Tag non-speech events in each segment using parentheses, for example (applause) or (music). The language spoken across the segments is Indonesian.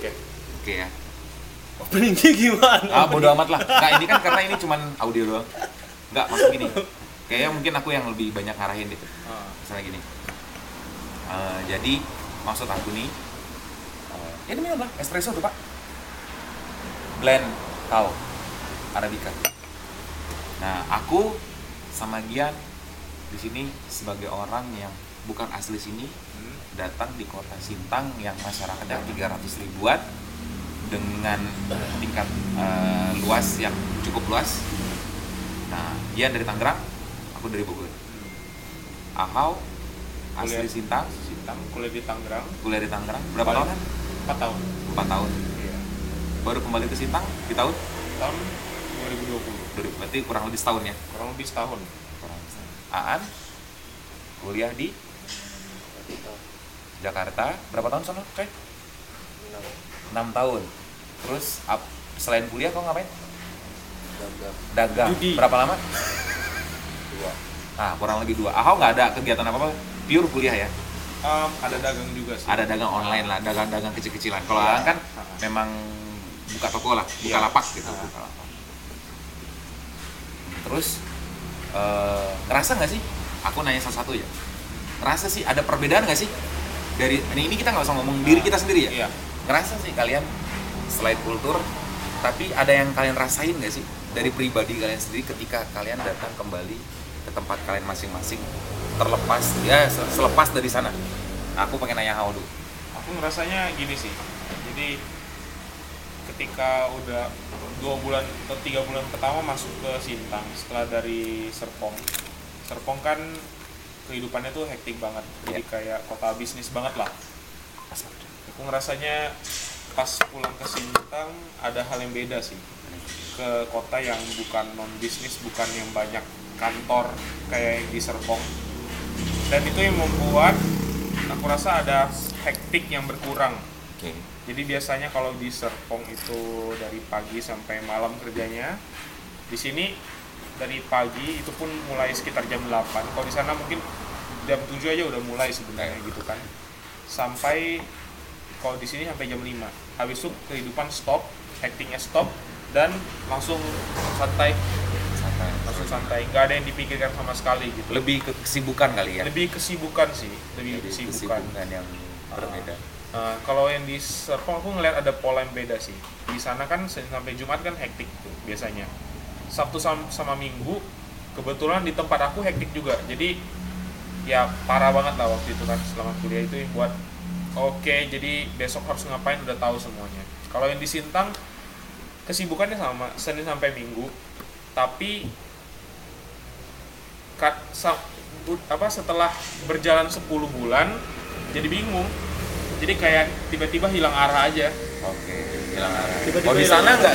Oke. Oke ya. Openingnya gimana? Ah bodo amat lah. Nggak ini kan karena ini cuman audio doang. Nggak maksud gini. Kayaknya mungkin aku yang lebih banyak ngarahin gitu. Misalnya gini. Eh, jadi maksud aku nih. ya ini minum lah espresso tuh pak. Blend kau arabica. Nah aku sama Gian di sini sebagai orang yang bukan asli sini. Datang di kota Sintang yang masyarakatnya 300 ribuan dengan tingkat eh, luas yang cukup luas. Nah, dia dari Tangerang, aku dari Bogor. Ahau asli Kuliah. Sintang, Sintang kuliah di Tangerang kuliah di Tangerang. Berapa tahun kan? 4 tahun. 4 tahun. Iya. Baru kembali ke Sintang di tahun Tahun 2020. 2000, berarti kurang lebih setahun ya. Kurang lebih setahun. Kurang lebih setahun. Aan kuliah di Jakarta. Berapa tahun sono? Coy? 6 tahun. Terus ap- selain kuliah kau ngapain? Dagang. Judi. Berapa lama? Dua. Ah, kurang lebih dua. Ahau nggak ada kegiatan apa-apa? Pure kuliah ya? Um, ada dagang juga sih. Ada dagang online lah, dagang-dagang kecil-kecilan. Kalau. Aan kan memang buka toko lah, buka Iya. lapak gitu. Buka lapak. Terus, eh, ngerasa nggak sih? Aku nanya salah satu ya. Ngerasa sih ada perbedaan nggak sih? Dari ini, ini kita nggak usah ngomong diri kita sendiri ya? Iya. ngerasa sih kalian selain kultur tapi ada yang kalian rasain nggak sih dari pribadi kalian sendiri ketika kalian datang kembali ke tempat kalian masing-masing terlepas ya se- selepas dari sana aku pengen nanya Hao dulu Aku ngerasanya gini sih. Jadi ketika udah dua bulan atau tiga bulan pertama masuk ke Sintang setelah dari Serpong. Serpong kan kehidupannya tuh hektik banget. Jadi kayak kota bisnis banget lah. Aku ngerasanya pas pulang ke Sintang ada hal yang beda sih. Ke kota yang bukan non bisnis, bukan yang banyak kantor kayak yang di Serpong. Dan itu yang membuat aku rasa ada hektik yang berkurang. oke Jadi biasanya kalau di Serpong itu dari pagi sampai malam kerjanya, di sini dari pagi itu pun mulai sekitar jam 8. Kalau di sana mungkin jam 7 aja udah mulai sebenarnya gitu kan. Sampai kalau di sini sampai jam 5. Habis itu kehidupan stop, hektiknya stop dan langsung santai, santai langsung santai. Nggak ada yang dipikirkan sama sekali gitu. lebih ke kesibukan kali ya Lebih kesibukan sih, lebih Lebih kesibukan. kesibukan yang berbeda Nah, kalau yang di Serpong aku ngeliat ada pola yang beda sih. Di sana kan sampai Jumat kan hektik tuh biasanya. Sabtu sama, sama Minggu kebetulan di tempat aku hektik juga. Jadi ya parah banget lah waktu itu kan selama kuliah itu yang buat oke jadi besok harus ngapain udah tahu semuanya. Kalau yang di Sintang kesibukannya sama Senin sampai Minggu tapi kat, sa- apa setelah berjalan 10 bulan jadi bingung jadi kayak tiba-tiba hilang arah aja oke hilang arah Tiba-tiba kalau di sana nggak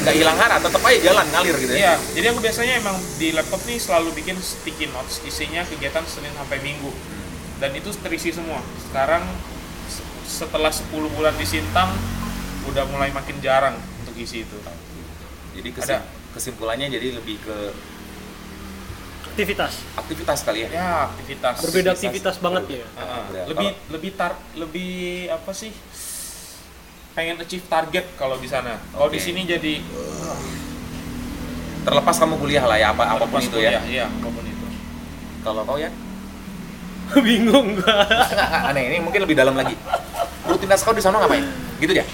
nggak hilang arah tetap aja jalan ngalir gitu ya iya jadi aku biasanya emang di laptop nih selalu bikin sticky notes isinya kegiatan Senin sampai Minggu Hmm. dan itu terisi semua sekarang se- setelah 10 bulan di Sintang udah mulai makin jarang untuk isi itu jadi kesim- Ada. kesimpulannya jadi lebih ke Aktivitas. aktivitas kali ya ya aktivitas Berbeda aktivitas banget ya. Heeh. Berbeda. lebih lebih tar lebih apa sih pengen achieve target kalau di sana. Kalau di sini jadi terlepas kamu kuliah lah ya apa apa pun pas itu ya. kuliah, iya apa pun itu. Kalau kau ya? (laughs) Bingung gua. (laughs) Aneh ini mungkin lebih dalam lagi. Rutinitas kau di sana ngapain? Gitu ya?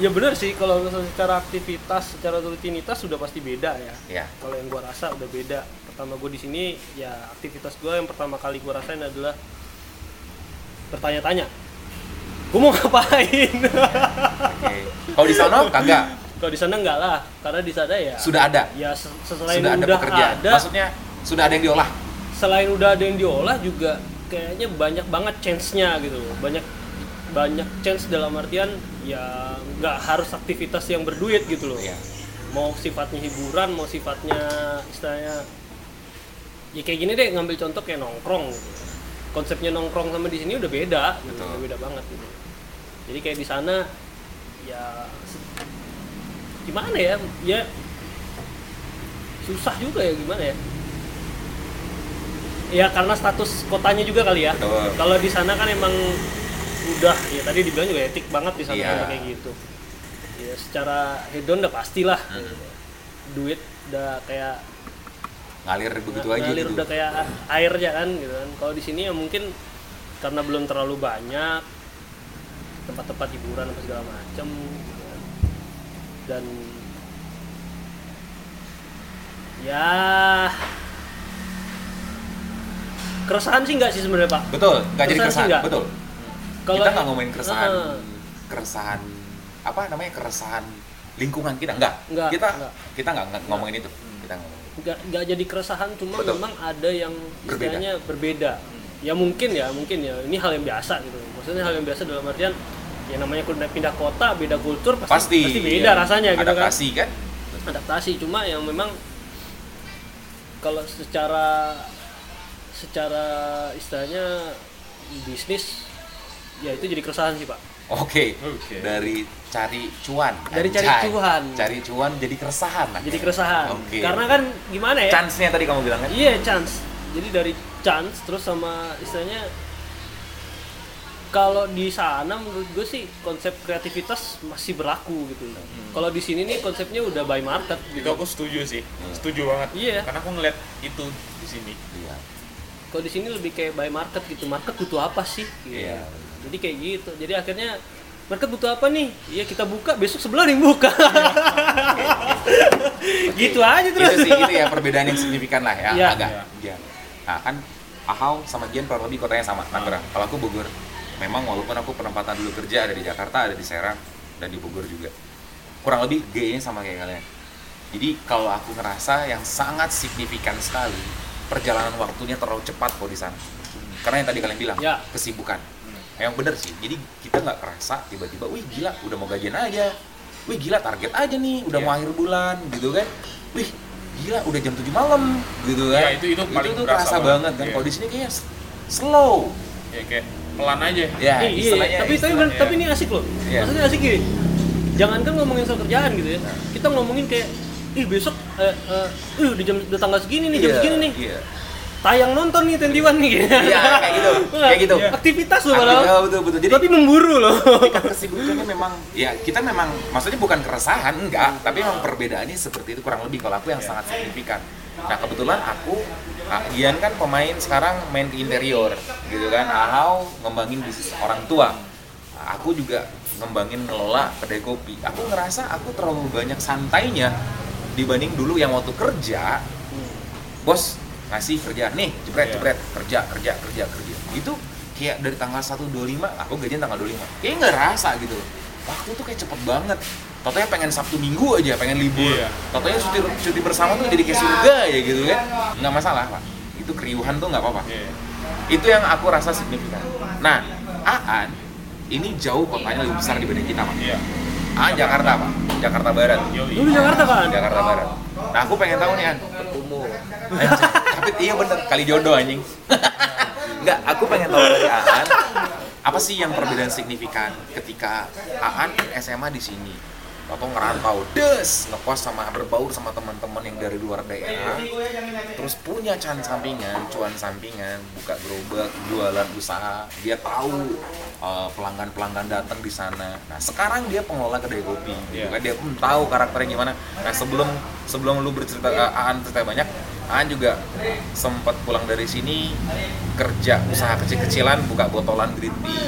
Ya benar sih kalau misalnya secara aktivitas, secara rutinitas sudah pasti beda ya. ya Kalau yang gua rasa udah beda. Pertama gua di sini ya aktivitas gua yang pertama kali gua rasain adalah bertanya-tanya. Gua mau ngapain? oke kalau di sana kagak kalau di sana enggak lah, karena di sana ya sudah ada ya se- selain sudah ada udah pekerjaan ada, maksudnya sudah ada yang diolah selain udah ada yang diolah juga kayaknya banyak banget chance-nya gitu. Banyak banyak chance dalam artian ya nggak harus aktivitas yang berduit gitu loh. ya Mau sifatnya hiburan, mau sifatnya istilahnya ya kayak gini deh ngambil contoh kayak nongkrong. gitu. Konsepnya nongkrong sama di sini udah beda gitu, udah beda banget gitu. Jadi kayak di sana ya gimana ya? Ya susah juga ya gimana ya? Ya karena status kotanya juga kali ya. Kalau di sana kan emang udah ya tadi dibilang juga etik banget di sana Iya. kalau kayak gitu ya secara hedon udah pastilah Hmm. duit udah kayak ngalir begitu aja ngalir gitu udah kayak air aja kan gitu kan kalau di sini ya mungkin karena belum terlalu banyak tempat-tempat hiburan apa segala macam dan ya keresahan sih nggak sih sebenarnya pak? Betul nggak jadi Keresahan nggak. betul. Kalau kita nggak ngomongin keresahan. Heeh. keresahan apa namanya keresahan lingkungan kita? Enggak, Nggak, kita nggak. kita nggak ngomongin itu. Kita ngomongin nggak nggak jadi keresahan cuma Betul. memang ada yang Berbeda. istilahnya berbeda. Ya mungkin ya mungkin ya. Ini hal yang biasa gitu maksudnya hal yang biasa dalam artian ya namanya pindah pindah kota beda kultur pasti pasti beda iya. rasanya gitu kan adaptasi kan adaptasi cuma yang memang kalau secara secara istilahnya bisnis ya itu jadi keresahan sih pak oke Oke. dari cari cuan Dari cari Anjay. cuan. cari cuan jadi keresahan jadi keresahan Oke. karena kan gimana ya chance-nya tadi kamu bilang kan Iya chance. Jadi dari chance terus sama istilahnya kalau di sana menurut gue sih konsep kreativitas masih berlaku gitu. Kalau di sini nih konsepnya udah by market itu gitu. aku setuju sih setuju banget Iya. karena aku ngeliat itu di sini iya Kalau di sini lebih kayak by market gitu. Market butuh apa sih? Gitu. Iya. Jadi kayak gitu. Jadi akhirnya market butuh apa nih? Iya kita buka besok sebelah yang buka. (laughs) gitu aja terus. itu sih itu ya perbedaan yang signifikan lah ya Iya. agak Iya. ya nah kan Ahau sama Gian kurang lebih kotanya sama Tangerang kalau aku Bogor memang walaupun aku penempatan dulu kerja ada di Jakarta ada di Serang dan di Bogor juga. Kurang lebih G nya sama kayak kalian. Jadi kalau aku ngerasa yang sangat signifikan sekali perjalanan waktunya terlalu cepat kok di sana. Karena yang tadi kalian bilang Ya. kesibukan. Yang bener sih. Jadi kita nggak kerasa tiba-tiba wih gila udah mau gajian aja. Wih gila target aja nih udah Iya. mau akhir bulan gitu kan. Wih gila udah jam 7 malam gitu kan. Iya, itu- itu tuh berasa kerasa banget. banget kan Iya. kalau di sini kayaknya slow. Ya kayak pelan aja ya Eh, iya, istilahnya tapi tapi istilahnya- tapi ini asik loh. Iya. Maksudnya asik gini. Jangankan ngomongin soal kerjaan gitu ya. Kita ngomongin kayak ih besok eh eh ih udah jam udah tanggal segini nih, jam Iya, segini nih. iya Tayang nonton nih Tentiwan nih. Iya, kayak gitu, (laughs) kayak gitu. Iya. Aktivitas loh Iya, padahal. betul betul jadi Tapi memburu loh. tingkat kesibukannya memang ya kita memang maksudnya bukan keresahan enggak tapi memang perbedaannya seperti itu kurang lebih kalau aku yang sangat signifikan nah kebetulan aku Gian kan pemain sekarang main ke interior gitu kan. Ahau ngembangin bisnis orang tua. Aku juga ngembangin ngelola kedai kopi. Aku ngerasa aku terlalu banyak santainya dibanding dulu yang waktu kerja. Bos ngasih kerjaan nih jepret Iya. jepret. Kerja kerja kerja kerja. Itu kayak dari tanggal 125 aku gajian tanggal 25 kayak nggak rasa gitu. Loh waktu tuh kayak cepet banget Totonya pengen Sabtu Minggu aja, pengen libur. Iya. Totonya cuti, cuti bersama tuh jadi kayak surga ya gitu kan. Nggak masalah pak. Itu keriuhan tuh nggak apa-apa. Iya. Itu yang aku rasa signifikan. Nah, Aan ini jauh kotanya lebih besar dibanding kita pak. Iya. Aan Jakarta pak, Jakarta Barat. Dulu Jakarta kan? Jakarta Barat. Nah aku pengen tahu nih An. Anjing, tapi iya bener kali jodoh anjing. (laughs) Enggak, aku pengen tahu dari Aan apa sih yang perbedaan signifikan ketika Aan SMA di sini atau ngerantau des ngekos sama berbaur sama teman-teman yang dari luar daerah. Terus punya cuan sampingan cuan sampingan buka gerobak jualan usaha. Dia tahu uh, pelanggan-pelanggan datang di sana. Nah sekarang dia pengelola kedai kopi gitu Iya. kan. Dia pun tahu karakternya gimana. Nah sebelum sebelum lu bercerita uh, Aan cerita banyak Aan juga sempat pulang dari sini kerja usaha kecil-kecilan buka botolan green tea.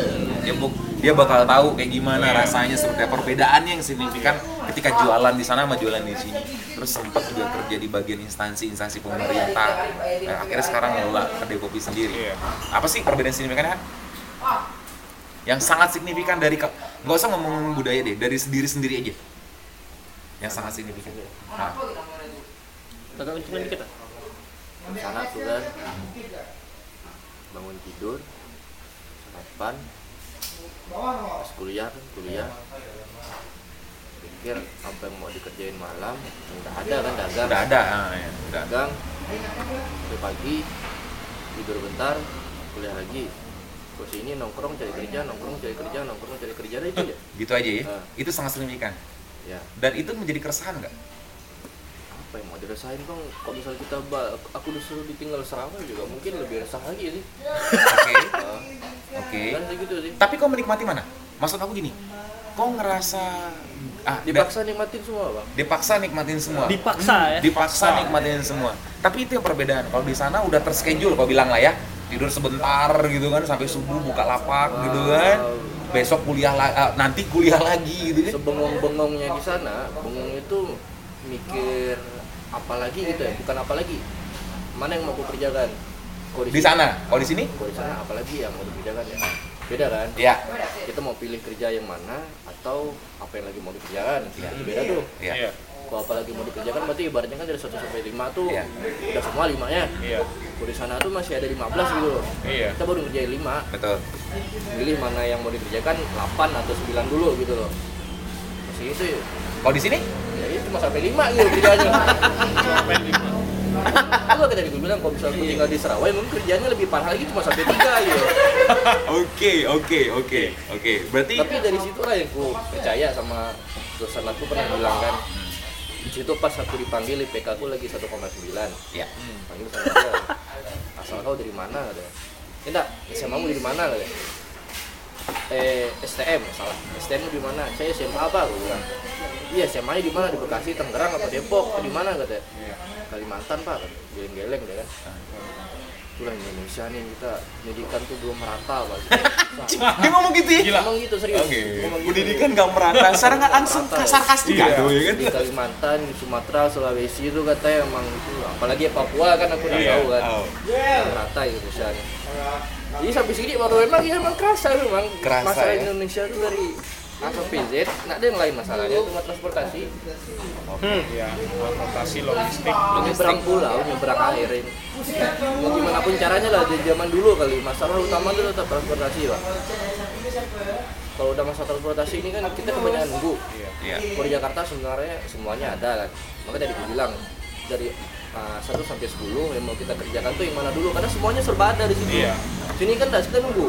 Dia buk- dia bakal tahu kayak gimana Iya. rasanya seperti apa perbedaannya yang signifikan ketika jualan di sana sama jualan di sini terus sempat juga kerja di bagian instansi-instansi pemerintah nah, akhirnya sekarang ngelola kedai kopi sendiri Iya. apa sih perbedaan signifikannya Han? yang sangat signifikan dari nggak usah ngomong budaya deh dari sendiri sendiri aja yang sangat signifikan nah, Agak kencengin dikit ah. sana tuh kan bangun tidur sarapan pas kuliah kan kuliah. Pikir apa yang mau dikerjain malam nggak ada kan dagang. Udah ada ah, ya, udah ada. dagang. Sampai pagi tidur bentar kuliah lagi. Terus ini nongkrong cari kerja nongkrong cari kerja nongkrong cari kerja. Itu ya gitu aja ya? Ah. itu sangat signifikan ya. Dan itu menjadi keresahan nggak? Apa yang mau dirasain bang kalau misalnya kita aku disuruh ditinggal serawal juga mungkin lebih resah lagi sih. (laughs) Oke. Ah, Oke. kan segitu sih Tapi kau menikmati mana? Maksud aku gini, kau ngerasa ah dipaksa nikmatin semua bang da- dipaksa nikmatin semua. Dipaksa ya. dipaksa nikmatin semua. Tapi itu yang perbedaan. Kalau di sana udah terschedule, kau bilang lah ya, tidur sebentar gitu kan sampai subuh buka lapak gitu kan. Besok kuliah la- ah, nanti kuliah lagi gitu kan. sebengong-bengongnya di sana bengong itu mikir apalagi gitu ya bukan apalagi mana yang mau aku Di sana, kalau di sini? kalau di sana apalagi yang mau dikerjakan ya beda kan Ya, kita mau pilih kerja yang mana atau apa yang lagi mau dikerjakan Iya. itu beda tuh ya. Iya. kalau apa lagi mau dikerjakan berarti ibaratnya kan dari 1 sampai 5 tuh Iya. udah semua limanya Iya. kalau di sana tuh masih ada 15 gitu loh Iya. kita baru ngerjain 5 Betul. pilih mana yang mau dikerjakan 8 atau 9 dulu gitu loh masih itu ya Kalau di sini? ya itu cuma sampai 5 gitu kerjanya Sampai lima. Kan tadi gue bilang kalau misalnya gue tinggal di Sarawak mungkin kerjanya lebih parah lagi cuma sampai 3 gitu (laughs) Oke, oke, oke, oke. Berarti tapi dari situ lah yang gue percaya sama dosen aku pernah bilang kan di situ pas aku dipanggil IPK aku lagi 1,9 ya. panggil sama dia asal kau dari mana? ya enggak SMA mu dari mana? katanya eh STM salah. STM di mana? Saya SMA apa gue bilang. Iya SMA nya di mana? Di Bekasi Tangerang atau Depok? Di mana? katanya Kalimantan pak geleng-geleng dia kan itulah Indonesia nih kita pendidikan tuh belum merata pak (laughs) Dia ngomong gitu ya? Gila. ngomong gitu serius Oke. Ngomong gitu. Pendidikan gak merata. Secara nggak langsung Merata, ya. sarkastik Iya. ya kan? di Kalimantan, di Sumatera, Sulawesi itu katanya emang itu apalagi Papua kan aku udah Iya. tahu kan Oh. rata Indonesia nih. Jadi sampai sini baru memang ya emang kerasa memang Kerasa, masalah ya. Indonesia itu dari A sampai Z, nggak ada yang lain masalahnya cuma transportasi. Iya. Transportasi logistik. Nyebrang pulau, nyebrang air ini. Mau gimana pun caranya lah dari zaman dulu kali. Masalah utama itu tetap transportasi lah. Kalau udah masalah transportasi ini kan kita kebanyakan nunggu. Iya. Kalau di Jakarta sebenarnya semuanya ada kan. Maka tadi aku bilang dari uh, 1 sampai 10 yang mau kita kerjakan tuh yang mana dulu karena semuanya serba ada di sini. Iya. Sini kan enggak kita nunggu.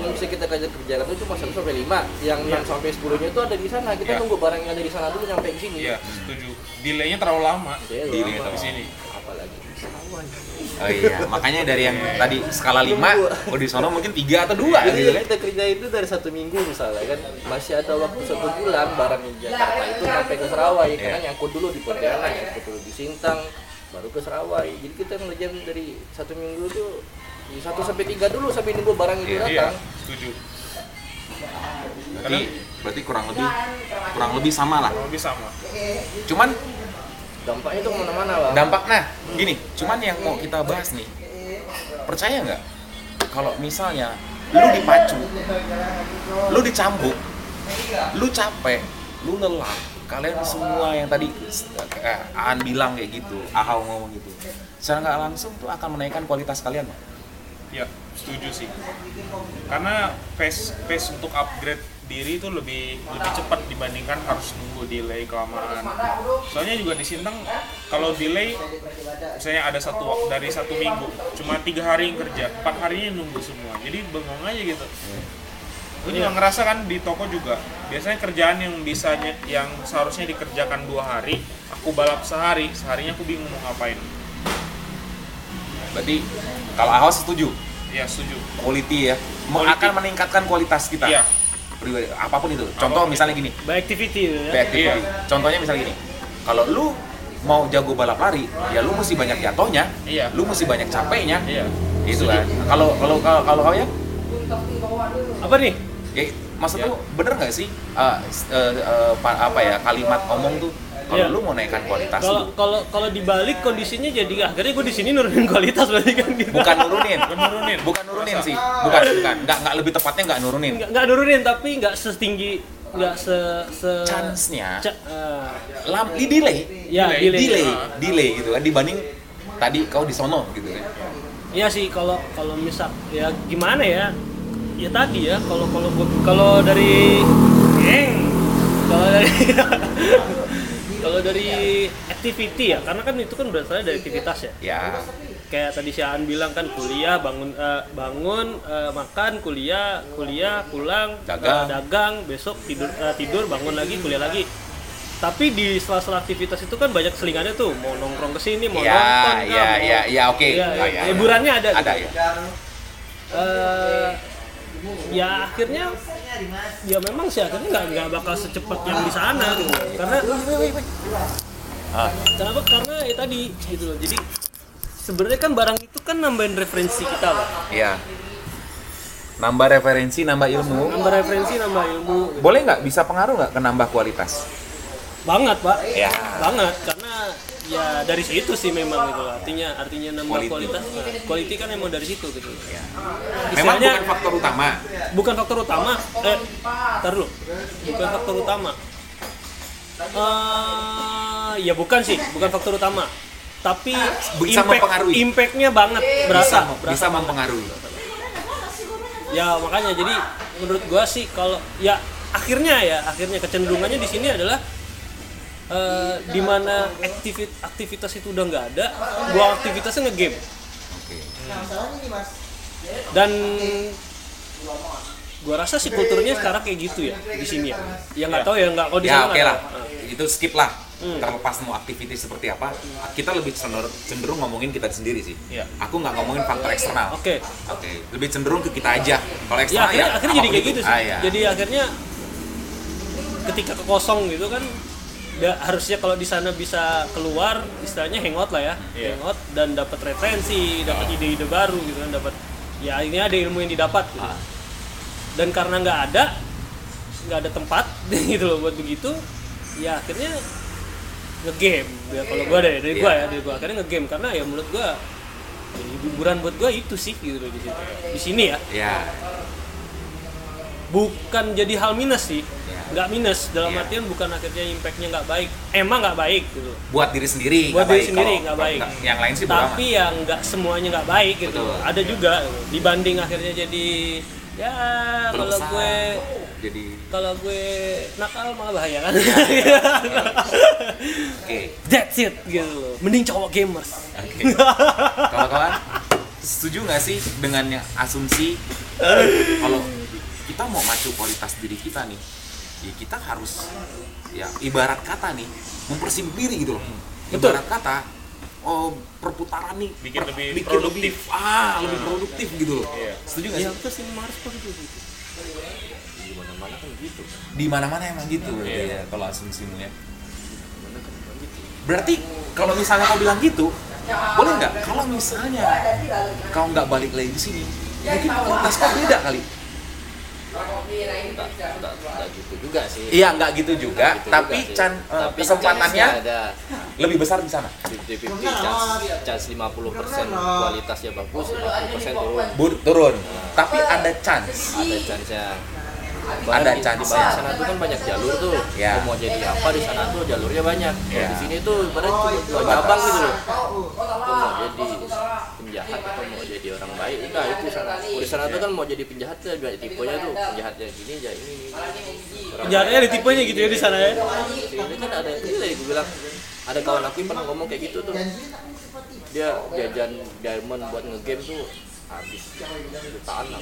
Yang bisa kita kerja kerjakan tuh cuma 1 sampai 5. Yang 6 sampai 10 nya itu ada di sana. Kita Iya. nunggu barang yang ada di sana dulu nyampe ke sini. Iya, setuju. Delaynya terlalu lama. Ya, Delay terlalu Di sini. Apalagi di. Oh iya, makanya dari yang tadi skala 5, Nunggu. oh di sono mungkin 3 atau 2 Jadi gitu yang kan. kita kerja itu dari satu minggu misalnya kan masih ada waktu satu bulan barang di Jakarta itu sampai ke Sarawak ya, karena Iya. nyangkut dulu di Pontianak, nyangkut dulu di Sintang, baru ke Sarawak. Jadi kita ngerjain dari satu minggu tuh di satu sampai tiga dulu sampai nunggu barang itu Iya, Iya, datang. setuju. Berarti berarti kurang lebih kurang lebih sama lah. Kurang lebih sama. Cuman Dampaknya tuh ke mana-mana bang. dampak nah gini, cuman yang mau kita bahas nih. Percaya nggak kalau misalnya lu dipacu, lu dicambuk, lu capek, lu lelah, kalian semua yang tadi eh, Aan bilang kayak gitu, Ahau ngomong gitu, secara nggak langsung tuh akan menaikkan kualitas kalian. Ya, setuju sih. Karena pace pace untuk upgrade diri itu lebih lebih cepat dibandingkan harus nunggu delay kelamaan. Soalnya juga di Sintang kalau delay misalnya ada satu dari satu minggu cuma tiga hari yang kerja, empat harinya nunggu semua. Jadi bengong aja gitu. Gue juga ngerasa kan di toko juga biasanya kerjaan yang bisanya yang seharusnya dikerjakan dua hari, aku balap sehari, seharinya aku bingung mau ngapain. Berarti kalau Ahau setuju, Ya setuju. quality ya, mau Quality. akan meningkatkan kualitas kita. Iya. Pribadi, apa pun itu. Contoh Apa pun misalnya gini, By activity ya. Back activity. Iya. Contohnya misalnya gini, kalau lu mau jago balap lari, ya lu mesti banyak jatuhnya, Iya. lu mesti banyak capeknya, Iya. itu kan. Kalau kalau kalau kalau kau ya, Apa nih? ya maksud Iya. lu bener nggak sih uh, uh, uh, pa- apa ya kalimat ngomong tuh kalau Iya. lu mau naikkan kualitas Kalau lu, kalau kalau dibalik kondisinya jadi akhirnya gue di sini nurunin kualitas berarti kan gitu. bukan nurunin, Bukan nurunin. bukan nurunin Masa? sih, bukan bukan, nggak nggak lebih tepatnya nggak nurunin. Nggak, nggak nurunin tapi nggak setinggi nggak se se Chance-nya Ca- eh, lam di delay, ya Delay. delay. delay, delay gitu kan dibanding tadi kau di sono gitu kan. Iya sih kalau kalau misal ya gimana ya? Ya tadi ya kalau kalau kalau dari geng kalau dari (laughs) kalau dari activity ya karena kan itu kan berasalnya dari aktivitas ya. Ya, Kayak tadi si Aan bilang kan kuliah bangun eh, bangun eh, makan kuliah kuliah pulang Dagang. eh, dagang besok tidur eh, tidur bangun lagi kuliah lagi. Tapi di sela-sela aktivitas itu kan banyak selingannya tuh mau nongkrong ke sini mau ya, nonton kah, ya, mau ya, ya, oke. Iya, Oh, iya. Hiburannya ada Ada gitu. ya. Eh, ya akhirnya ya memang sih akhirnya nggak nggak bakal secepat yang di sana gitu karena Ah, kenapa karena ya tadi gitu loh jadi sebenarnya kan barang itu kan nambahin referensi kita pak iya. Nambah referensi, nambah ilmu. nambah referensi nambah ilmu Boleh nggak bisa pengaruh nggak ke nambah kualitas? banget pak Ya. banget karena ya dari situ sih memang gitu loh. artinya artinya nambah Quality. kualitas nah, quality kan emang dari situ gitu Ya. Memang Istilahnya- bukan faktor utama. bukan faktor utama eh tar dulu bukan faktor utama Eh, ya bukan sih bukan faktor utama tapi Bisa impact mempengaruhi. impactnya banget berasa bisa, berasa bisa mempengaruhi. ya makanya jadi menurut gua sih kalau ya akhirnya ya akhirnya kecenderungannya di sini adalah eh di mana aktivit aktivitas itu udah nggak ada gua aktivitasnya ngegame Oke. dan gua rasa sih kulturnya sekarang kayak gitu ya di sini ya ya nggak tahu ya nggak kalau di Ya sana oke nggak lah. Nah. Itu skip lah. Hmm. Terlepas mau aktivitas seperti apa, kita lebih cenderung, cenderung ngomongin kita sendiri sih. Iya. Aku nggak ngomongin faktor eksternal. oke Oke, lebih cenderung ke kita aja. Kalau ya eksternal akhirnya, ya, akhirnya jadi kayak itu. gitu sih Ah, iya. jadi akhirnya ketika kekosong gitu kan ya, harusnya kalau di sana bisa keluar istilahnya hangout lah ya Iya. hangout dan dapat referensi dapat ide-ide baru gitu kan dapat ya ini ada ilmu yang didapat gitu. Ah. dan karena nggak ada nggak ada tempat (laughs) gitu loh buat begitu ya akhirnya ngegame ya kalau gua deh dari gua Iya. ya dari gua akhirnya ngegame karena ya menurut gua ya, hiburan buat gua itu sih gitu loh di situ di sini ya Ya, bukan jadi hal minus sih. Nggak minus dalam Iya. artian bukan akhirnya impactnya nggak baik emang nggak baik gitu buat diri sendiri. buat diri baik. sendiri Kalau- nggak kalau baik nggak- Yang lain sih tapi yang nggak semuanya nggak baik gitu Betul. ada juga dibanding akhirnya jadi ya kalau gue jadi kalau gue nakal malah bahaya kan oke. that's it gitu loh mending cowok gamers Oke. Kawan-kawan, setuju nggak sih dengan yang asumsi kalau kita mau macu kualitas diri kita nih, ya kita harus ya ibarat kata nih mempersibuk diri gitu loh. Betul. Ibarat kata oh perputaran nih Bikin lebih bikin produktif. lebih, ah lebih produktif gitu loh. Iya. Setuju nggak ya sih? terus harus positif gitu. di mana mana kan gitu Di mana-mana emang gitu berarti Iya. ya kalau asumsimu ya. mana kan gitu Berarti kalau misalnya kau bilang gitu, boleh nggak? Kalau misalnya kau nggak balik lagi ke sini, mungkin kualitas kau beda kali. Nggak nggak nggak gitu juga sih. Iya nggak gitu juga, Gitu tapi juga. Chan eh, Tapi kesempatannya ada. lebih besar di sana. 50-50 chance, chance 50% kualitasnya bagus 50% turun. Bur turun, tapi ada chance. ada chance-nya. Ada di, chance-nya. di bawah sana tuh kan banyak jalur tuh. Ya. Lu mau jadi apa di sana tuh jalurnya banyak. Ya. di sini tuh pada cuma dua cabang gitu loh. Lu mau jadi atau mau jadi orang baik? udah itu sana di sana tuh kan mau jadi penjahat tuh banyak tipenya tuh. penjahatnya gini aja ini, ini. Baik. ada tipenya gitu ya di sana ya? Ini kan ada itu tadi gue bilang. Ada kawan aku yang pernah ngomong kayak gitu tuh. Dia jajan diamond buat ngegame tuh habis. Jutaan lah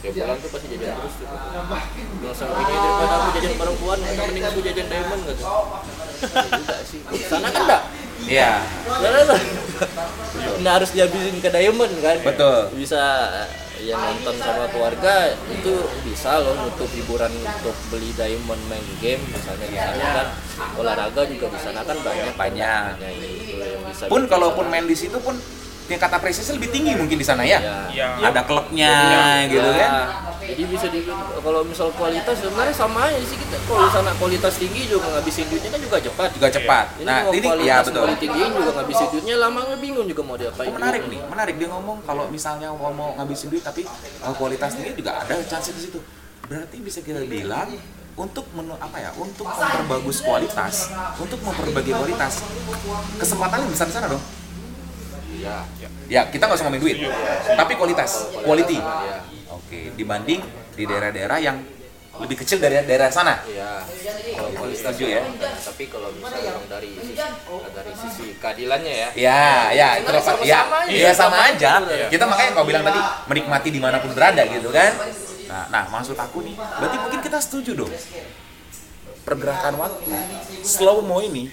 dia pulang tuh pasti jajan terus tuh. Bilang sama bini daripada aku jajan perempuan ada mending aku jajan diamond gitu Ya juga sih. Sana kan enggak Iya, nggak harus dihabisin ke diamond kan Betul. bisa ya nonton sama keluarga itu bisa loh untuk hiburan untuk beli diamond main game misalnya di sana kan olahraga juga di sana kan banyak Banyak. gitu yang bisa pun kalaupun main di situ pun tingkat apresiasi lebih tinggi mungkin di sana ya. ya, Iya. Ada klubnya Ya, gitu kan. jadi bisa di kalau misal kualitas sebenarnya sama aja sih kita kalau di sana kualitas tinggi juga ngabisin duitnya kan juga cepat Juga cepat. ini Nah, ini kualitas ya betul. mau ditinggiin juga ngabisin duitnya lama nggak bingung juga mau diapain Oh, menarik nih, menarik dia ngomong kalau misalnya mau mau ngabisin duit tapi uh, kualitas tinggi juga ada chance di situ. Berarti bisa kita bilang untuk menu apa ya? Untuk memperbagus kualitas, untuk memperbaiki kualitas, kesempatannya besar di sana dong. Ya Ya, kita nggak usah ngomongin duit, tapi kualitas, quality. ya Oke, dibanding di daerah-daerah yang lebih kecil dari daerah sana. Iya. Kalau Setuju ya? Tapi kalau misalnya orang dari sisi dari sisi keadilannya ya. Ya, ya, itu dapat. Ya, iya sama Sama aja. aja. Kita makanya kau bilang tadi menikmati di mana pun berada gitu kan. Nah, nah maksud aku nih, berarti mungkin kita setuju dong. Pergerakan waktu slow mo ini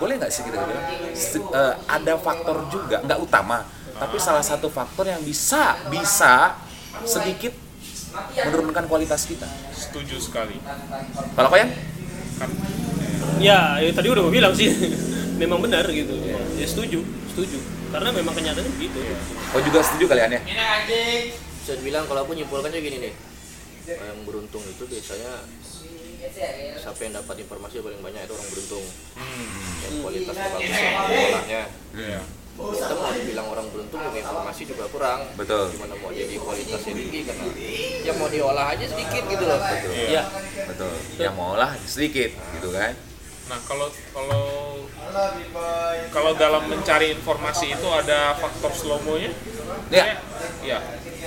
boleh nggak sih kita bilang se- eh, ada faktor juga nggak utama tapi salah satu faktor yang bisa bisa sedikit menurunkan kualitas kita? Setuju sekali. Kalau kau yang ya, ya tadi udah gue bilang sih (laughs) memang benar gitu. Ya setuju setuju. Karena memang kenyataannya begitu. Kau juga setuju kalian ya bisa dibilang kalau aku nyimpulkan juga gini nih. Yang beruntung itu biasanya siapa yang dapat informasi paling banyak itu orang beruntung. Hmm, yang kualitasnya bagus olahnya iya. kita mau dibilang orang beruntung dengan informasi juga kurang. Betul. gimana mau jadi kualitasnya tinggi? Karena ya mau diolah aja sedikit gitu loh. Ya betul. Yang mau lah sedikit gitu kan? Nah kalau kalau kalau dalam mencari informasi itu ada faktor slow mo-nya? ya Iya.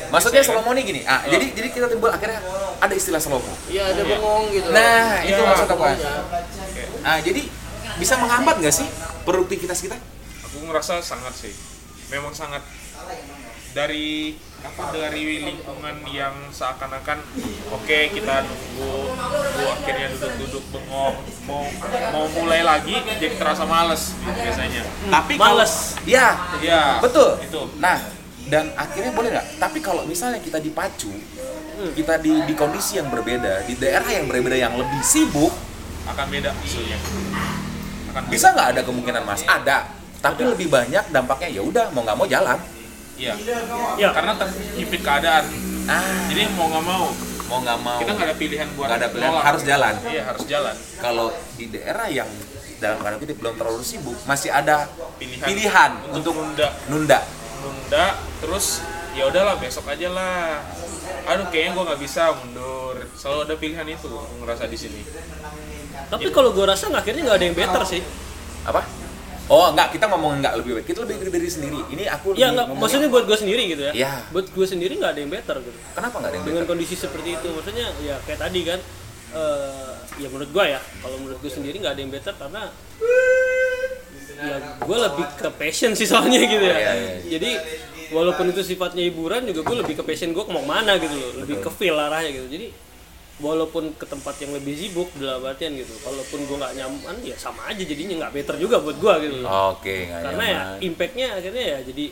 maksudnya Bisa, slow mo nih gini ah Oh. jadi jadi kita timbul akhirnya ada istilah slow mo iya ada Iya. bengong gitu nah itu Iya. maksud aku Iya. ah jadi bisa menghambat nggak sih produktivitas kita Aku ngerasa sangat sih. Memang sangat dari apa dari lingkungan yang seakan-akan oke kita nunggu nunggu akhirnya duduk-duduk bengong mau mau mulai lagi jadi terasa males gitu biasanya tapi males ya ya betul itu nah dan akhirnya boleh nggak? Tapi kalau misalnya kita dipacu kita di di kondisi yang berbeda di daerah yang berbeda yang lebih sibuk akan beda isunya akan beda. bisa nggak ada kemungkinan mas? Ada. Tapi lebih banyak dampaknya ya udah mau nggak mau jalan. Iya. Ya karena terhimpit keadaan. Ah. Jadi mau nggak mau mau nggak mau. kita nggak ada pilihan buat nggak ada pilihan nolak. harus jalan. Iya harus jalan. Kalau di daerah yang dalam keadaan kutip belum terlalu sibuk masih ada pilihan, pilihan untuk, untuk nunda. nunda. Nunda terus ya udahlah besok aja lah. Aduh kayaknya gua nggak bisa mundur. Selalu ada pilihan itu aku ngerasa di sini. Tapi kalau gue rasa akhirnya nggak ada yang better sih. Apa? Oh nggak kita ngomong nggak lebih baik. Kita lebih dari diri sendiri. Ini aku ya lebih nggak maksudnya buat gue sendiri gitu ya. Iya. buat gue sendiri nggak ada yang better gitu. Kenapa nggak ada yang dengan better? kondisi seperti itu maksudnya ya kayak tadi kan eh, ya menurut gue ya kalau menurut gue sendiri nggak ada yang better karena ya gue lebih ke passion sih soalnya gitu ya. Iya, iya, iya. jadi walaupun itu sifatnya hiburan juga gue lebih ke passion gue mau mana gitu loh. Lebih ke feel arahnya gitu. Jadi walaupun ke tempat yang lebih sibuk dalam artian gitu walaupun gue nggak nyaman ya sama aja jadinya nggak better juga buat gue gitu loh. Oke nggak karena ya impactnya akhirnya ya jadi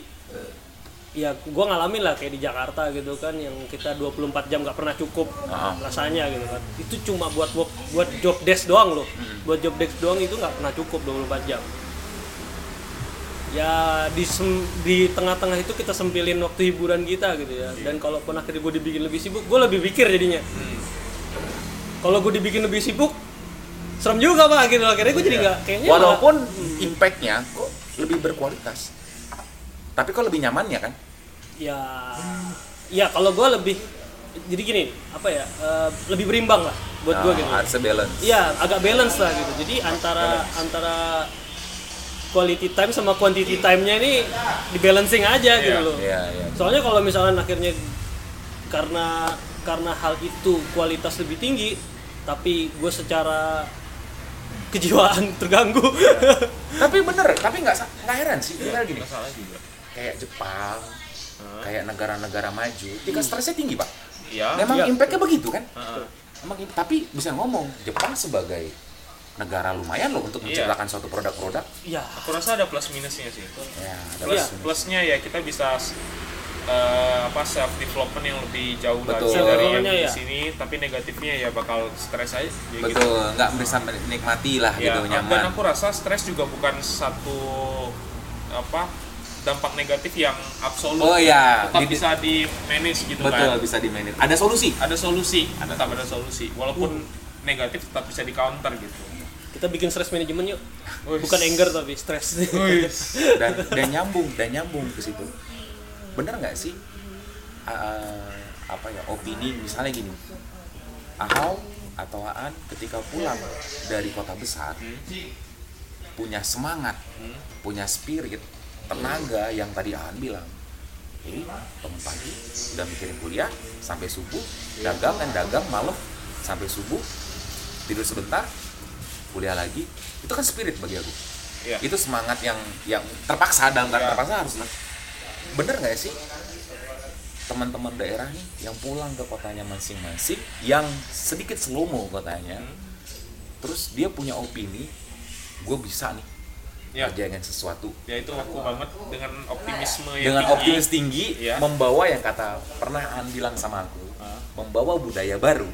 ya gue ngalamin lah kayak di Jakarta gitu kan yang kita 24 jam nggak pernah cukup Ah. rasanya gitu kan. Itu cuma buat buat job desk doang loh. Buat job desk doang itu nggak pernah cukup 24 jam ya di sem- di tengah-tengah itu kita sempilin waktu hiburan kita gitu ya. Dan kalaupun akhirnya gue dibikin lebih sibuk gue lebih pikir jadinya. Kalau gue dibikin lebih sibuk serem juga pak gitu. Akhirnya gue jadi nggak kayaknya malah- walaupun impactnya kok lebih berkualitas. Tapi kok lebih nyaman ya kan? Ya ya kalau gue lebih jadi gini apa ya eh, lebih berimbang lah buat gue Ah, gitu. harus balance iya agak balance lah gitu. Jadi antara antara quality time sama quantity time-nya ini di balancing aja gitu Iya, loh. iya iya. Soalnya kalau misalkan akhirnya karena karena hal itu kualitas lebih tinggi tapi gue secara kejiwaan (laughs) terganggu. Tapi bener tapi nggak heran sih. Kita gini kayak Jepang kayak negara-negara maju tingkat stresnya tinggi pak. Ya memang iya. impactnya begitu kan? Heeh. Emang ini- tapi bisa ngomong Jepang sebagai negara lumayan loh untuk Iya. menciptakan suatu produk-produk ya aku rasa ada plus minusnya sih ya ada plus Iya. plus- plusnya ya kita bisa eh, apa self development yang lebih jauh Betul. lagi dari yang di ya. sini tapi negatifnya ya bakal stres aja ya gitu. betul nggak bisa menikmati lah ya, gitu dan nyaman aku rasa stres juga bukan satu apa dampak negatif yang absolut Oh, iya. tetap Di- bisa di manage gitu betul kan bisa di manage ada solusi ada solusi ada tetap ada solusi walaupun Uh. negatif tetap bisa di counter gitu kita bikin stress management yuk. Wih. bukan anger tapi stress. (laughs) Dan dan nyambung dan nyambung ke situ. Bener nggak sih? Uh, apa ya opini misalnya gini. Ahau atau Aan ketika pulang dari kota besar punya semangat punya spirit tenaga yang tadi Aan bilang. Ini bangun pagi udah mikirin kuliah sampai subuh dagang kan dagang malam sampai subuh tidur sebentar kuliah lagi itu kan spirit bagi aku Iya. itu semangat yang yang terpaksa dalam tanda Iya. terpaksa harus bener nggak sih teman-teman daerah nih yang pulang ke kotanya masing-masing yang sedikit slow mo kotanya Hmm. terus dia punya opini gue bisa nih ya kerjain sesuatu ya itu aku banget dengan optimisme yang dengan tinggi. optimis tinggi Iya. membawa yang kata pernah An bilang sama aku Ah, membawa budaya baru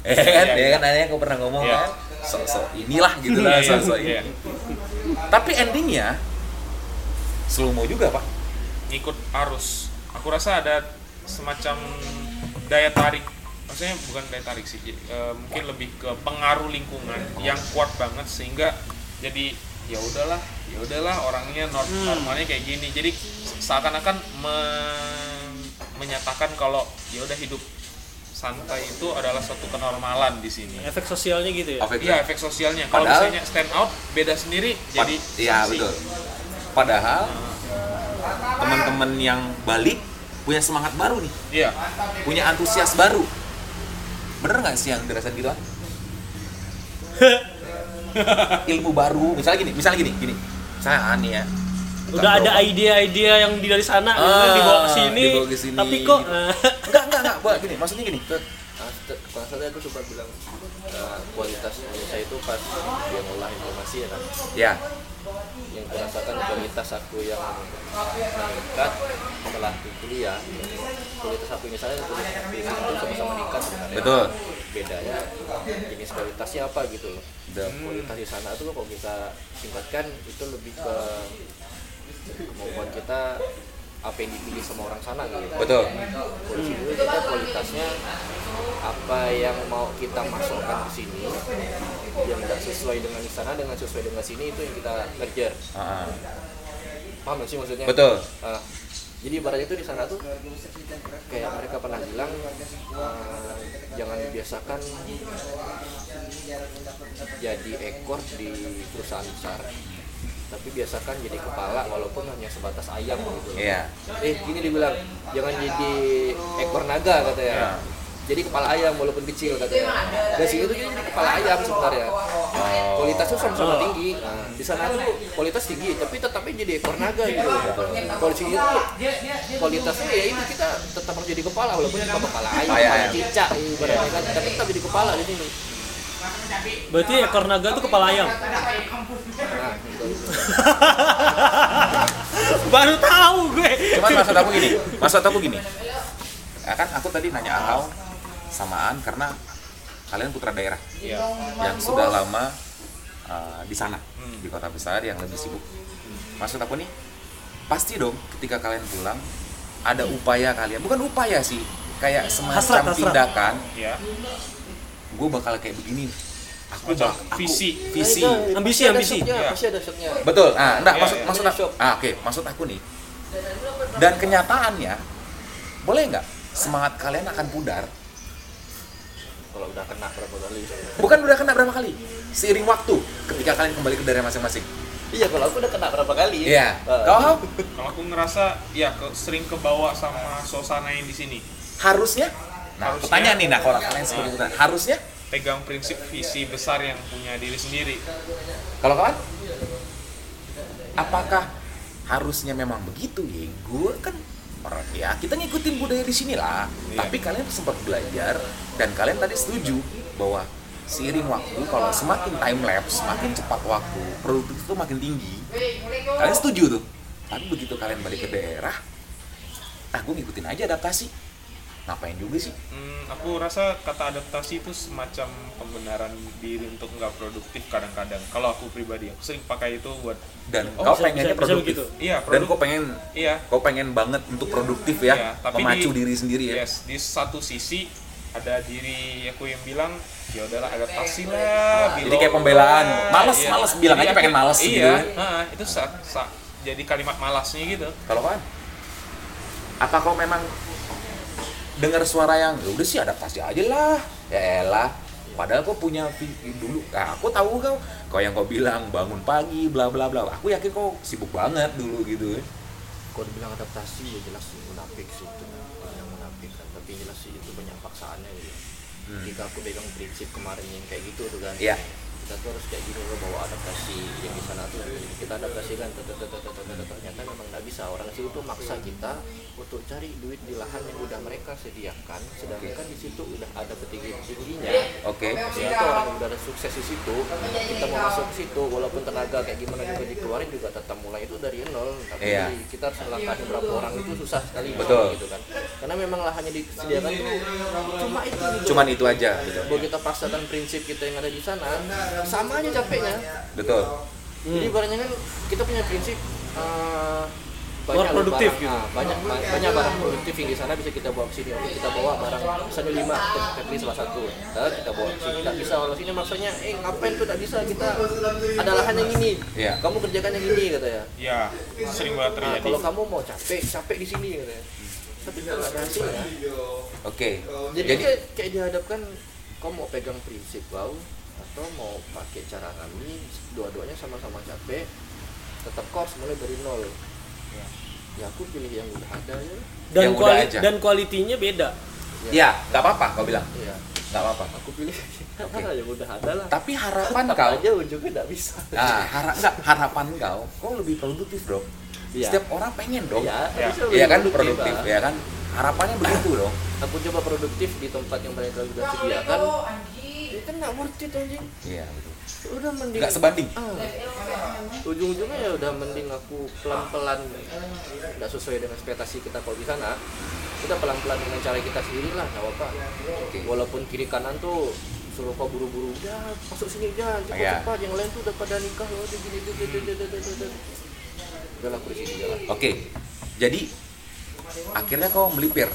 eh kan ya iya. kan ada yang kau pernah ngomong Iya. kan sok-sok inilah gitu lah (laughs) Iya, iya, iya. ini. Tapi endingnya slow mo juga pak. Ngikut arus. Aku rasa ada semacam daya tarik. Maksudnya bukan daya tarik sih eh, mungkin lebih ke pengaruh lingkungan yang kuat banget sehingga jadi ya udahlah ya udahlah orangnya nor- Hmm. normalnya kayak gini. Jadi seakan-akan me- menyatakan kalau ya udah hidup santai itu adalah suatu kenormalan di sini. Efek sosialnya gitu ya? Efek- Iya efek sosialnya. Kalau misalnya stand out beda sendiri jadi iya betul. Padahal teman-teman yang balik punya semangat baru nih. Iya. punya antusias baru. Bener nggak sih yang dirasain gitu (laughs) ilmu baru. Misalnya gini misalnya gini gini. Misalnya Ani ya udah ada ide-ide yang di dari sana gitu kan, Ah, dibawa ke sini dibawa ke sini, tapi kok gitu. eh, enggak enggak enggak buat gini maksudnya gini. St- kalau salah aku sempat bilang uh, kualitas Indonesia itu pas dia ngolah informasi ya kan? Ya. Yang kurasakan kualitas aku yang meningkat setelah kuliah kualitas aku misalnya tuh sama-sama meningkat sebenarnya. Betul. Bedanya jenis kualitasnya apa gitu loh. Kualitas di sana tuh kalau kita singkatkan itu lebih ke kemampuan kita apa yang dipilih sama orang sana gitu. Betul. Di sini kita kualitasnya apa yang mau kita masukkan ke sini yang tidak sesuai dengan di sana dengan sesuai dengan sini itu yang kita ngejar. Ah. paham sih maksudnya? Betul. Ah, jadi ibaratnya itu di sana tuh kayak mereka pernah bilang ah, jangan dibiasakan jadi ekor di perusahaan besar tapi biasakan jadi kepala walaupun hanya sebatas ayam gitu. Iya. Eh gini dibilang jangan jadi ekor naga katanya Ya. jadi kepala ayam walaupun kecil katanya dan sini tuh jadi kepala ayam sebenarnya. Kualitasnya sama-sama tinggi. Nah, di sana tuh kualitas tinggi tapi tetapnya jadi ekor naga gitu. Kalau di sini tuh kualitasnya ya ini kita tetap harus jadi kepala walaupun cuma kepala ayam. Ayam. cicak ibaratnya kan. Tapi tetap jadi kepala di sini berarti ekor naga itu kepala ayam (laughs) baru tahu gue cuman maksud aku gini maksud aku gini ya kan aku tadi nanya Ahau samaan karena kalian putra daerah Iya. yang sudah lama uh, di sana Hmm. di kota besar yang lebih sibuk maksud aku nih pasti dong ketika kalian pulang ada upaya kalian bukan upaya sih kayak semacam Hasrat, hasrat. tindakan Iya. Gue bakal kayak begini aku bak- aku- visi. visi Nah, itu Ambisi, ada ambisi. shopnya, Iya. pasti ada shopnya betul ah enggak Iya, maksud iya. maksud aku ah oke maksud aku nih dan kenyataannya boleh nggak semangat kalian akan pudar kalau udah kena berapa kali bukan udah kena berapa kali seiring waktu ketika kalian kembali ke daerah masing-masing iya kalau aku udah kena berapa kali iya kau Hau? Kalau aku ngerasa ya ke, sering kebawa sama suasana yang di sini. harusnya nah Harusnya- pertanyaan nih nah kalau kalian sebagai putra harusnya? Pegang prinsip visi besar yang punya diri sendiri. kalau kawan? Apakah harusnya memang begitu? Ya gue kan orang ya kita ngikutin budaya di sini lah. Iya. tapi kalian sempat belajar dan kalian tadi setuju bahwa seiring waktu kalau semakin time lapse semakin cepat waktu produktif itu makin tinggi. Kalian setuju tuh? Tapi begitu kalian balik ke daerah ah gue ngikutin aja adaptasi ngapain juga sih Hmm, aku rasa kata adaptasi itu semacam pembenaran diri untuk nggak produktif kadang-kadang. Kalau aku pribadi, aku sering pakai itu buat dan Oh, kau bisa- pengennya bisa- bisa produktif begitu. iya dan produk. kau pengen Iya. kau pengen banget untuk produktif ya Iya, tapi memacu di- diri sendiri ya Yes, di satu sisi ada diri aku yang bilang ya udahlah adaptasi lah. Jadi belum kayak pembelaan. lah." Males, males, bilang Jadi aja aku- pengen males iya, gitu. heeh, itu sa, sa- jadi kalimat malasnya gitu. Kalau kan, apa kau memang dengar suara yang ya udah sih adaptasi aja lah, ya elah. Padahal kau punya dulu, nah, aku tahu kau, kau yang kau bilang bangun pagi, bla bla bla. Aku yakin kau sibuk banget dulu gitu. kalau dibilang adaptasi ya jelas sih munafik sih itu yang munafik kan tapi jelas sih itu banyak paksaannya gitu Hmm. ketika aku pegang prinsip kemarin yang kayak gitu tuh kan Iya. Kita tuh harus kayak gini loh bawa adaptasi yang di sana tuh. Kita adaptasikan ternyata memang nggak bisa. Orang situ tuh maksa kita untuk cari duit di lahan yang udah mereka sediakan. Sedangkan di situ udah ada petinggi tingginya Oke. ternyata orang yang udah ada sukses di situ. Kita mau masuk ke situ walaupun tenaga kayak gimana juga dikeluarin juga tetap mulai itu dari nol. Tapi Iya. kita harus melangkahi berapa orang itu susah sekali Betul. gitu kan. Karena memang lahannya disediakan tuh cuma itu. Gitu Cuman itu aja gitu. bahwa kita paksakan prinsip kita yang ada di sana sama aja capeknya. Betul. jadi ibaratnya kan kita punya prinsip eh, Luar loh produktif barang, gitu. ah, banyak banyak barang produktif yang di sana bisa kita bawa ke sini. Oke kita bawa barang misalnya lima kita salah satu. Nah, kita bawa ke sini. Nggak bisa kalau sini maksudnya eh ngapain tuh? Nggak bisa. Kita ada lahan yang ini. Iya. kamu kerjakan yang ini katanya ya. Sering banget nah, terjadi. kalau kamu mau capek capek di sini katanya tapi kalau ada hasilnya Oke. jadi, Jadi kayak, kayak dihadapkan kamu mau pegang prinsip kau atau mau pakai cara kami dua-duanya sama-sama capek tetap harus mulai dari nol ya aku pilih yang udah ada ya dan Yang udah aja. dan kualitinya beda ya nggak apa-apa kau bilang Iya, nggak apa-apa. aku pilih (laughs) yang udah ada lah Tapi harapan apa kau aja ujungnya nggak bisa Nah, hara enggak, harapan kau, kau lebih produktif dong. Iya. Setiap orang pengen dong. ya, Ya. Iya kan produktif, lah. ya kan? Harapannya begitu dong. aku coba produktif di tempat yang mereka udah sediakan itu kan nggak worth it anjing Iya, betul. udah mending Nggak sebanding. ah, ujung-ujungnya ya udah mending aku pelan-pelan nggak sesuai dengan ekspektasi kita kalau di sana kita pelan-pelan dengan cara kita sendiri lah nggak apa Oke. walaupun kiri kanan tuh suruh kau buru-buru udah masuk sini jangan cepat Iya. cepat yang lain tuh udah pada nikah loh udah gini udah udah udah udah lah aku di sini jalan Oke. Jadi akhirnya kau melipir,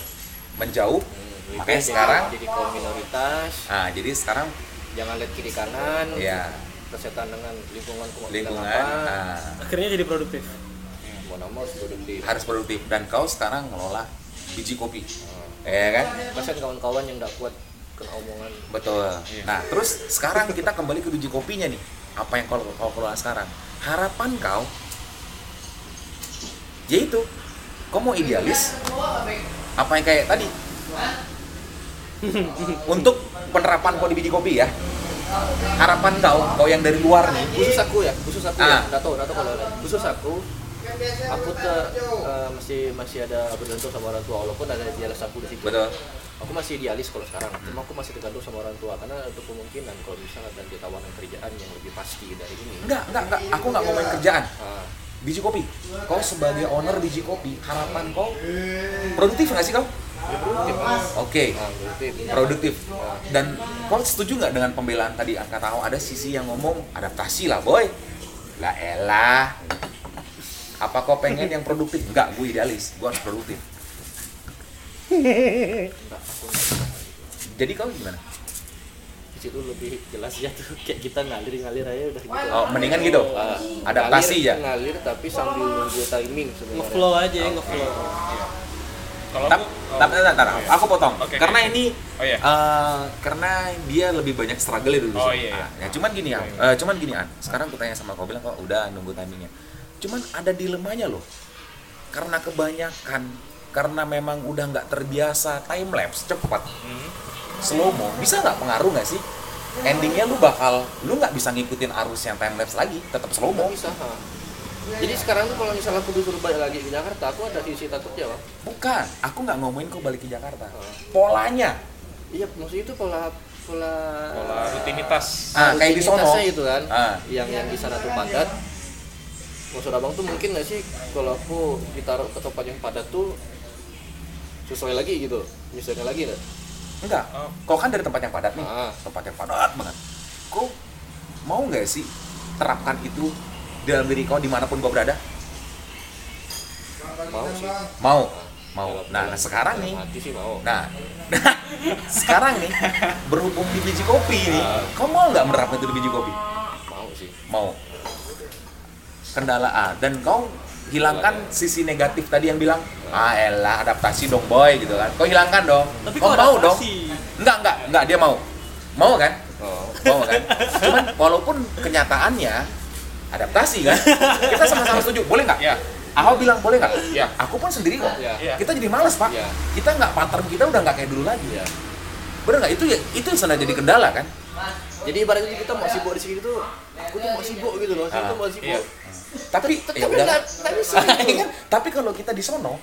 menjauh. Hmm, Makanya jadi- sekarang jadi kaum minoritas Nah, jadi sekarang jangan lihat kiri kanan ya kesetan dengan lingkungan mau lingkungan apa. nah, akhirnya jadi produktif mau nama harus produktif harus produktif dan kau sekarang ngelola biji kopi. Hmm. Ya kan? kasihan kawan-kawan yang nggak kuat kena omongan Betul. Nah, terus sekarang kita kembali ke biji kopinya nih. Apa yang kau kau kelola sekarang? Harapan kau yaitu kau mau idealis apa yang kayak tadi untuk penerapan di biji kopi ya. Harapan kau kau yang dari luar nih. Khusus aku ya khusus aku Ah. ya nggak tahu nggak tahu kalau lain. khusus aku aku tuh eh, masih masih ada bergantung sama orang tua. Walaupun ada idealis aku di situ. Betul. Aku masih idealis kalau sekarang. Cuma aku masih tergantung sama orang tua. Karena ada kemungkinan kalau misalnya dan ditawarkan kerjaan yang lebih pasti dari ini. Enggak enggak enggak aku nggak ngomongin kerjaan. Ah, biji kopi. Kau sebagai owner biji kopi harapan kau produktif nggak sih kau? ya oke ah, produktif. Produktif dan kau setuju nggak dengan pembelaan tadi? Kata kau ada sisi yang ngomong adaptasi lah boy. Lah elah. Apa kau pengen yang produktif? Enggak gue idealis. Gue harus produktif. Jadi kau gimana? Di situ lebih jelas ya tuh kayak kita ngalir ngalir aja udah gitu. Oh mendingan gitu? Ah, adaptasi ngalir, ya? ngalir tapi sambil nunggu timing sebenarnya. Ngeflow aja ya ngeflow. Kalau Tap, aku tap, tap, tap, iya. aku potong. Oke, karena ini oh iya. eh, karena dia lebih banyak struggle dulu Oh, iya, iya. Ah, ya cuman gini ya. Iya, eh, cuman gini an. Sekarang aku tanya sama kau bilang kok udah nunggu timingnya. Cuman ada dilemanya loh. Karena kebanyakan karena memang udah nggak terbiasa time lapse cepat. Hmm. slow mo bisa nggak pengaruh nggak sih? Endingnya lu bakal lu nggak bisa ngikutin arus yang time lapse lagi tetap slow mo bisa ha. Jadi sekarang tuh kalau misalnya aku disuruh balik lagi ke Jakarta aku ada sisi takutnya bang bukan aku nggak ngomongin kau balik ke Jakarta Ah. polanya iya maksudnya itu pola pola pola rutinitas Ah, kayak di sono. rutinitasnya itu kan Ah. yang yang di sana tuh padat maksud abang tuh mungkin nggak sih kalau aku ditaruh ke tempat yang padat tuh sesuai lagi gitu misalnya lagi nggak enggak Oh. kau kan dari tempat yang padat nih Ah. tempat yang padat banget kau mau nggak sih terapkan itu dalam diri kau di mana pun kau berada. Mau sih. Mau. Mau. Nah dalam- sekarang nih. Sih mau. Nah (laughs) sekarang nih berhubung di biji kopi ini Ah. kau mau nggak menerapkan itu di biji kopi? Mau sih. Mau. Kendala A. Dan kau hilangkan sisi negatif tadi yang bilang ah elah adaptasi dong boy gitu kan. Kau hilangkan dong. Tapi kau mau dong. enggak enggak enggak dia mau. Mau kan? Mau. Mau kan? Cuman walaupun kenyataannya adaptasi kan? (laughs) Kita sama-sama setuju. Boleh nggak? Ya. Ahok bilang boleh nggak? Ya. Aku pun sendiri kok. Ya. Ya. Kita jadi males pak. Ya. Kita nggak pattern kita udah nggak kayak dulu lagi. Ya. Bener nggak? Itu ya itu yang sebenarnya jadi kendala kan? Jadi ibaratnya kita mau sibuk di sini tuh aku tuh mau sibuk gitu loh tuh mau sibuk. Iya. Tapi Tapi ya udah. nggak nggak kan? (laughs) Tapi kalau kita di sono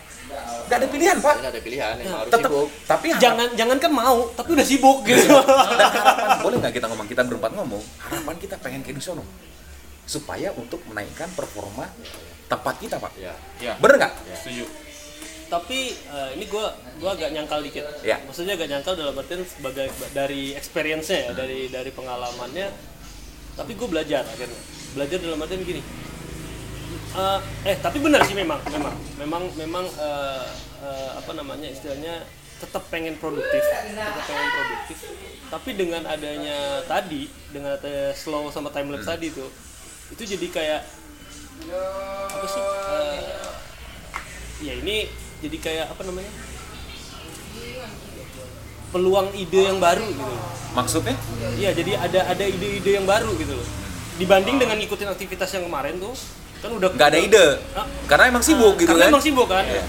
nggak ada pilihan, Pak. Ini ada pilihan harus Tetap sibuk. tapi harap- jangan jangan kan mau tapi udah sibuk gitu. Dan harapan boleh nggak kita ngomong? Kita berempat ngomong harapan kita pengen kayak di sono supaya untuk menaikkan performa tempat kita pak. Ya ya bener nggak? Setuju. Tapi eh, ini gua gua agak nyangkal dikit. Ya. maksudnya agak nyangkal dalam artian sebagai dari experience-nya ya dari dari pengalamannya. Tapi gue belajar akhirnya. Belajar dalam artian gini. Eh, eh tapi benar sih memang memang. Memang memang eh, eh, apa namanya istilahnya tetap pengen produktif. Tetap pengen produktif. Tapi dengan adanya tadi dengan adanya slow sama time lapse tadi tuh itu jadi kayak apa sih? Eh, ya ini jadi kayak apa namanya? Peluang ide yang baru gitu. Maksudnya? Iya jadi ada ada ide-ide yang baru gitu loh. Dibanding dengan ngikutin aktivitas yang kemarin tuh kan udah nggak ada ide. Ah, karena emang sibuk gitu karena kan? emang sibuk kan? Iya.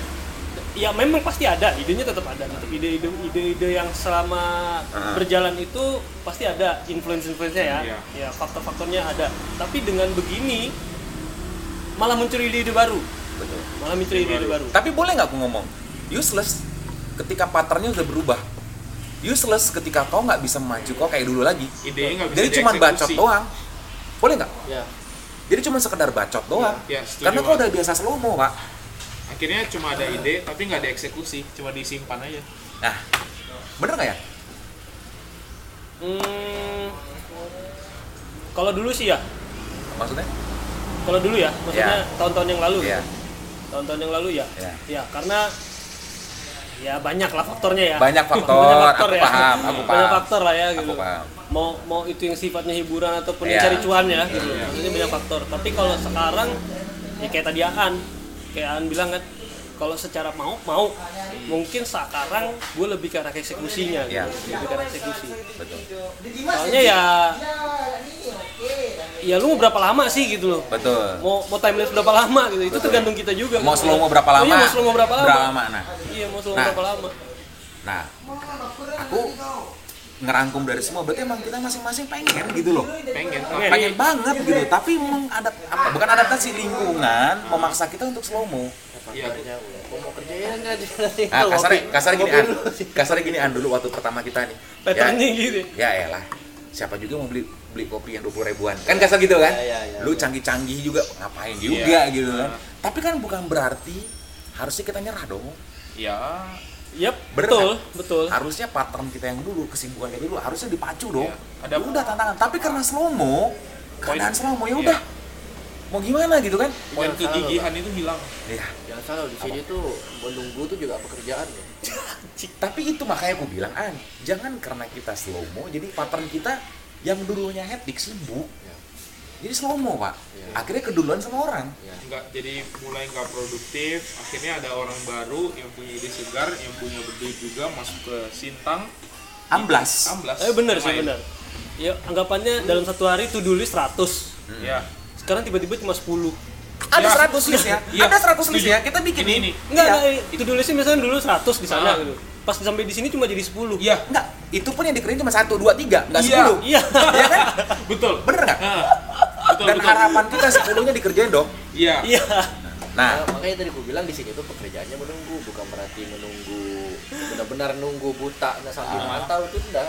Ya memang pasti ada. Idenya tetap ada tetap ide-ide ide-ide yang selama Ah. berjalan itu pasti ada influence-influence-nya ya. Iya. ya faktor-faktornya ada. Tapi dengan begini malah muncul ide-ide baru. Betul. malah muncul ide-ide baru. tapi boleh nggak aku ngomong? Useless ketika patternnya udah berubah. Useless ketika kau nggak bisa maju kau kayak dulu lagi. Idenya nggak bisa jadi cuma bacot doang. Boleh nggak? Ya. Jadi cuma sekedar bacot doang. Iya, setuju karena kau udah biasa slow mo pak akhirnya cuma ada ide tapi nggak dieksekusi cuma disimpan aja nah bener nggak ya Hmm, kalau dulu sih ya, maksudnya kalau dulu ya, maksudnya Ya. tahun-tahun yang lalu Iya. ya. Tahun-tahun yang lalu ya. Ya. Ya, karena ya banyak lah faktornya ya. Banyak (laughs) faktor, aku paham, aku Banyak paham. faktor lah ya Aku gitu. paham. Mau mau itu yang sifatnya hiburan ataupun Iya. mencari cuan ya gitu. Maksudnya banyak faktor. Tapi kalau sekarang ya kayak tadi Aan, kayak Aan bilang kan kalau secara mau mau. Mungkin sekarang gue lebih ke arah eksekusinya gitu. Iya. lebih ke arah eksekusi. Betul. Soalnya ya ya lu mau berapa lama sih gitu loh. Betul. Mau mau time lapse berapa lama gitu. Itu tergantung kita juga mau gitu. slow mo berapa Oh lama? iya, mau slow mo berapa lama? Berapa lama nah. Iya mau slow Nah. berapa lama? Nah. Aku ngerangkum dari semua berarti emang kita masing-masing pengen gitu loh. Pengen. Pengen. pengen banget gitu tapi mengadap apa bukan adaptasi lingkungan memaksa kita untuk slow mo iya mau mau kerja ya nah, kasarnya ngopi- kasarnya gini an sih. kasarnya gini an dulu waktu pertama kita nih. Patternnya gitu. ya ya elah. Siapa juga mau beli beli kopi yang 20 ribuan? Kan kasar gitu kan? Ya, ya, ya, lu ya. canggih-canggih juga ngapain juga gitu kan? Tapi kan bukan berarti harusnya kita nyerah dong. Ya Yap, Bener betul, nggak? betul. harusnya pattern kita yang dulu kesibukan kita dulu harusnya dipacu dong Iya. ada udah tantangan tapi karena slow mo keadaan slow mo ya Iya. udah mau gimana gitu kan poin kegigihan itu hilang Iya. jangan salah di sini tuh menunggu tuh juga pekerjaan loh (laughs) tapi itu makanya aku bilang an jangan karena kita slow mo jadi pattern kita yang dulunya hektik sibuk Ya. Jadi slow mo pak Iya. akhirnya keduluan sama orang ya nggak jadi mulai nggak produktif akhirnya ada orang baru yang punya ide segar yang punya duit juga masuk ke sintang amblas amblas Eh bener sih bener. Ya anggapannya dalam satu hari to do list 100. ya Sekarang tiba-tiba cuma 10. ada Ya. 100 list ya Iya. ada 100 list ya kita bikin Ini, ini. Enggak, enggak, to do listnya misalnya dulu 100 di sana Ah. gitu. Pas sampai di sini cuma jadi 10. iya Enggak, itu pun yang dikerjain cuma 1, 2, 3, enggak Iya. 10 Iya. Iya kan? (laughs) betul Bener nggak? Betul Dan betul harapan kita 10-nya dikerjain dong iya Iya. Nah, Nah, makanya tadi gue bilang di sini tuh pekerjaannya menunggu, bukan berarti menunggu benar-benar nunggu buta nah sambil Ah. mantau itu enggak.